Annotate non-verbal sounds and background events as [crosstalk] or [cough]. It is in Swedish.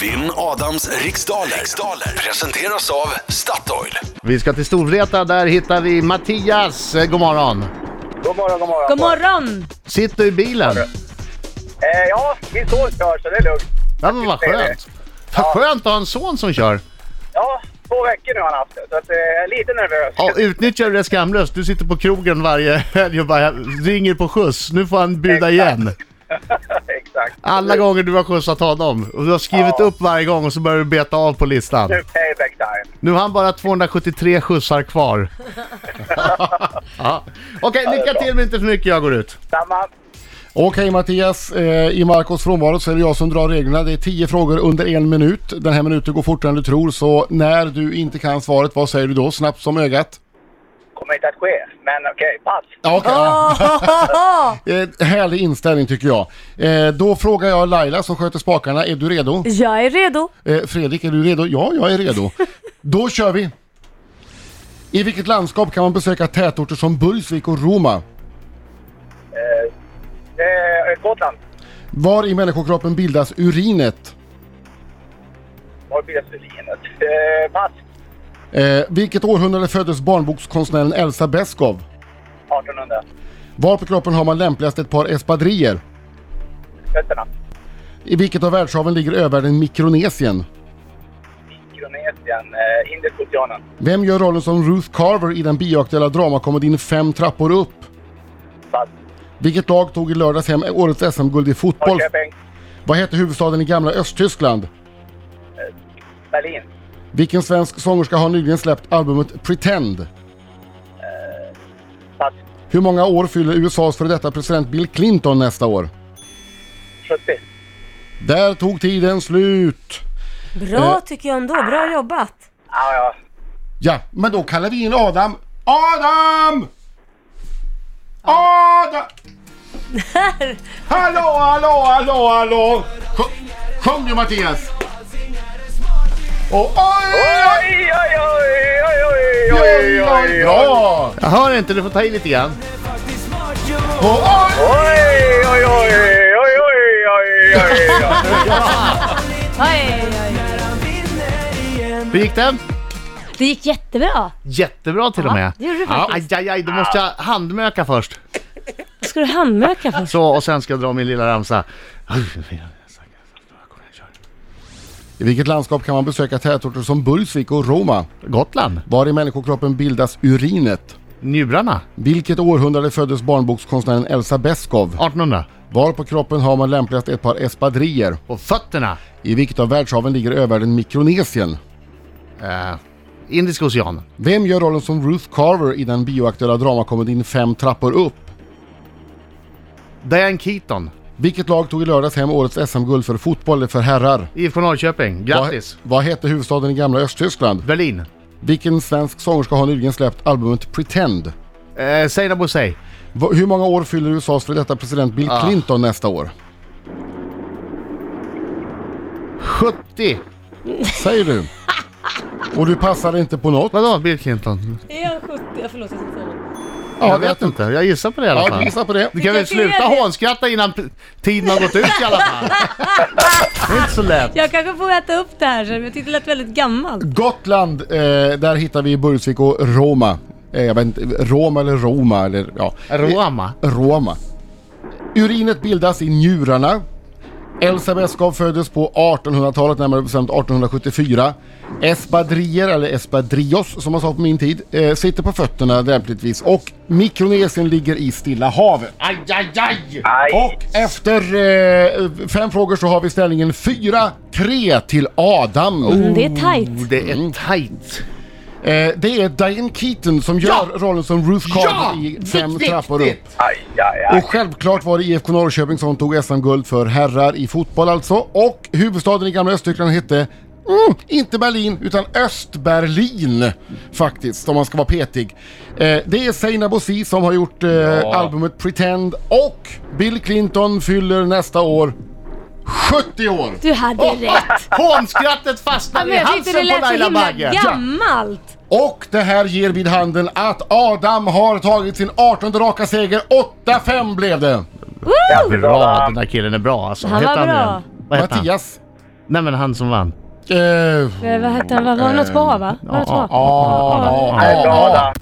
Vinn Adams riksdaler. riksdaler presenteras av Statoil. Vi ska till Storvreta, där hittar vi Mattias. Eh, God morgon. God morgon, god morgon. God morgon! Sitter du i bilen? Eh, ja, min son kör så det är lugnt. Ja, men vad skönt. Vad skönt att ha en son som kör. Ja, två veckor nu har han haft det, så att, eh, jag är lite nervös. Ja, utnyttjar du det skamlöst? Du sitter på krogen varje helg och bara ringer på skjuts. Nu får han bjuda Exakt. igen. [laughs] Exakt. Alla gånger du har skjutsat honom. Och du har skrivit Ja. upp varje gång och så börjar du beta av på listan. Nu payback time. Nu har han bara 273 skjutsar kvar. [laughs] [laughs] ja. Okej, lycka till men inte för mycket. Jag går ut. Samma. Okej Mattias, eh, i Marcos frånvaro så är det jag som drar reglerna. Det är 10 frågor under en minut. Den här minuten går fortare än du tror så när du inte kan svaret, vad säger du då? Snabbt som ögat? Kommer inte att ske, men okej, pass. Ja. [laughs] Eh, härlig inställning tycker jag. Eh, då frågar jag Laila som sköter spakarna, är du redo? Jag är redo. Eh, Fredrik, är du redo? Ja, jag är redo. [laughs] Då kör vi! I vilket landskap kan man besöka tätorter som Burgsvik och Roma? Eh, eh, Gotland. Var i människokroppen bildas urinet? Var bildas urinet? Eh, pass. Eh, vilket århundrade föddes barnbokskonstnären Elsa Beskow? 1800. Var på kroppen har man lämpligast ett par espadriller? Fötterna. I vilket av världshaven ligger övärlden Mikronesien? Mikronesien. Eh, Indiska oceanen. Vem gör rollen som Ruth Carver i den bioaktuella dramakomedin Fem trappor upp? Pass. Vilket lag tog i lördags hem årets SM-guld i fotboll? Norrköping. Vad heter huvudstaden i gamla Östtyskland? Berlin. Vilken svensk sångerska har nyligen släppt albumet Pretend? Pass. Hur många år fyller USAs före detta president Bill Clinton nästa år? 70. Där tog tiden slut. Bra tycker jag ändå. Bra jobbat. Ja, ja. Ja, men då kallar vi in Adam. Adam! Adam! [laughs] Hallå, hallå, hallå, hallå! Sjung- Sjung du Mattias! Och oj! Oj, oj, oj, oj, oj, oj, oj, oj Jag hör inte, du får ta i lite grann. Och oj! Oj, oj, oj, oj, oj, oj, oj, oj, Hur gick den? Det gick jättebra. Jättebra till och med. det gjorde det faktiskt. Aj, aj, aj, då måste jag handmöka först. Ska du handmöka först? Så, och sen ska jag dra min lilla ramsa. I vilket landskap kan man besöka tätorter som Burgsvik och Roma? Gotland. Var i människokroppen bildas urinet? Njurarna. Vilket århundrade föddes barnbokskonstnären Elsa Beskow? 1800. Var på kroppen har man lämpligast ett par espadriller? På fötterna. I vilket av världshaven ligger övärlden Mikronesien? Eh, Indiska oceanen. Vem gör rollen som Ruth Carver i den bioaktuella dramakomedin Fem trappor upp? Diane Keaton. Vilket lag tog i lördags hem årets SM-guld för fotboll för herrar? IFK Norrköping. Grattis. Vad, vad hette huvudstaden i gamla Östtyskland? Berlin. Vilken svensk sångerska har nyligen släppt albumet Pretend? Eh, Seinabo Bosei. Va- Hur många år fyller USAs för detta president Bill Ah. Clinton nästa år? 70. Säger du. [laughs] Och du passar inte på något? Vadå Bill Clinton? Är jag 70? Jag förlåt, jag ska säga. Ja, jag vet inte. Jag gissar på det i alla Ja, fall. du gissar på det. Du kan väl sluta hånskratta innan p- tiden har gått ut i alla fall. Det är inte så lätt. Jag kanske får äta upp det här sen, jag tyckte det lät väldigt gammalt. Gotland, eh, där hittar vi Burgsvik och Roma. Eh, jag vet inte, Roma eller Roma eller ja. Roma. Roma. Urinet bildas i njurarna. Elsa Beskow föddes på 1800-talet, närmare bestämt 1874. Espadrier, eller espadrios som man sa på min tid, eh, sitter på fötterna lämpligtvis. Och Mikronesien ligger i Stilla havet. Aj, aj, aj! Aj. Och efter eh, fem frågor så har vi ställningen 4-3 till Adam. Mm, det är tight. Oh, det är tight. Eh, det är Diane Keaton som gör rollen som Ruth Carver i Fem trappor upp. Aj, aj, aj. Och självklart var det IFK Norrköping som tog SM-guld för herrar i fotboll alltså. Och huvudstaden i gamla Östtyskland hette Mm, inte Berlin, utan Östberlin faktiskt, om man ska vara petig. Eh, det är Seinabo Bosi som har gjort eh, albumet Pretend och Bill Clinton fyller nästa år 70 år! Du hade rätt. Hånskrattet Ja, fastnar men i det halsen på lät så Laila himla Bagge. gammalt. Och det här ger vid handen att Adam har tagit sin 18 raka seger. 8-5 blev det! Woo! Bra, den där killen är bra alltså. Han Vad var heter bra. Vad heter han? Mattias, Nej men han som vann. Eh, Eh, Vad hette han? Var var det något på A va? Var det något på A? ja, ja, ja.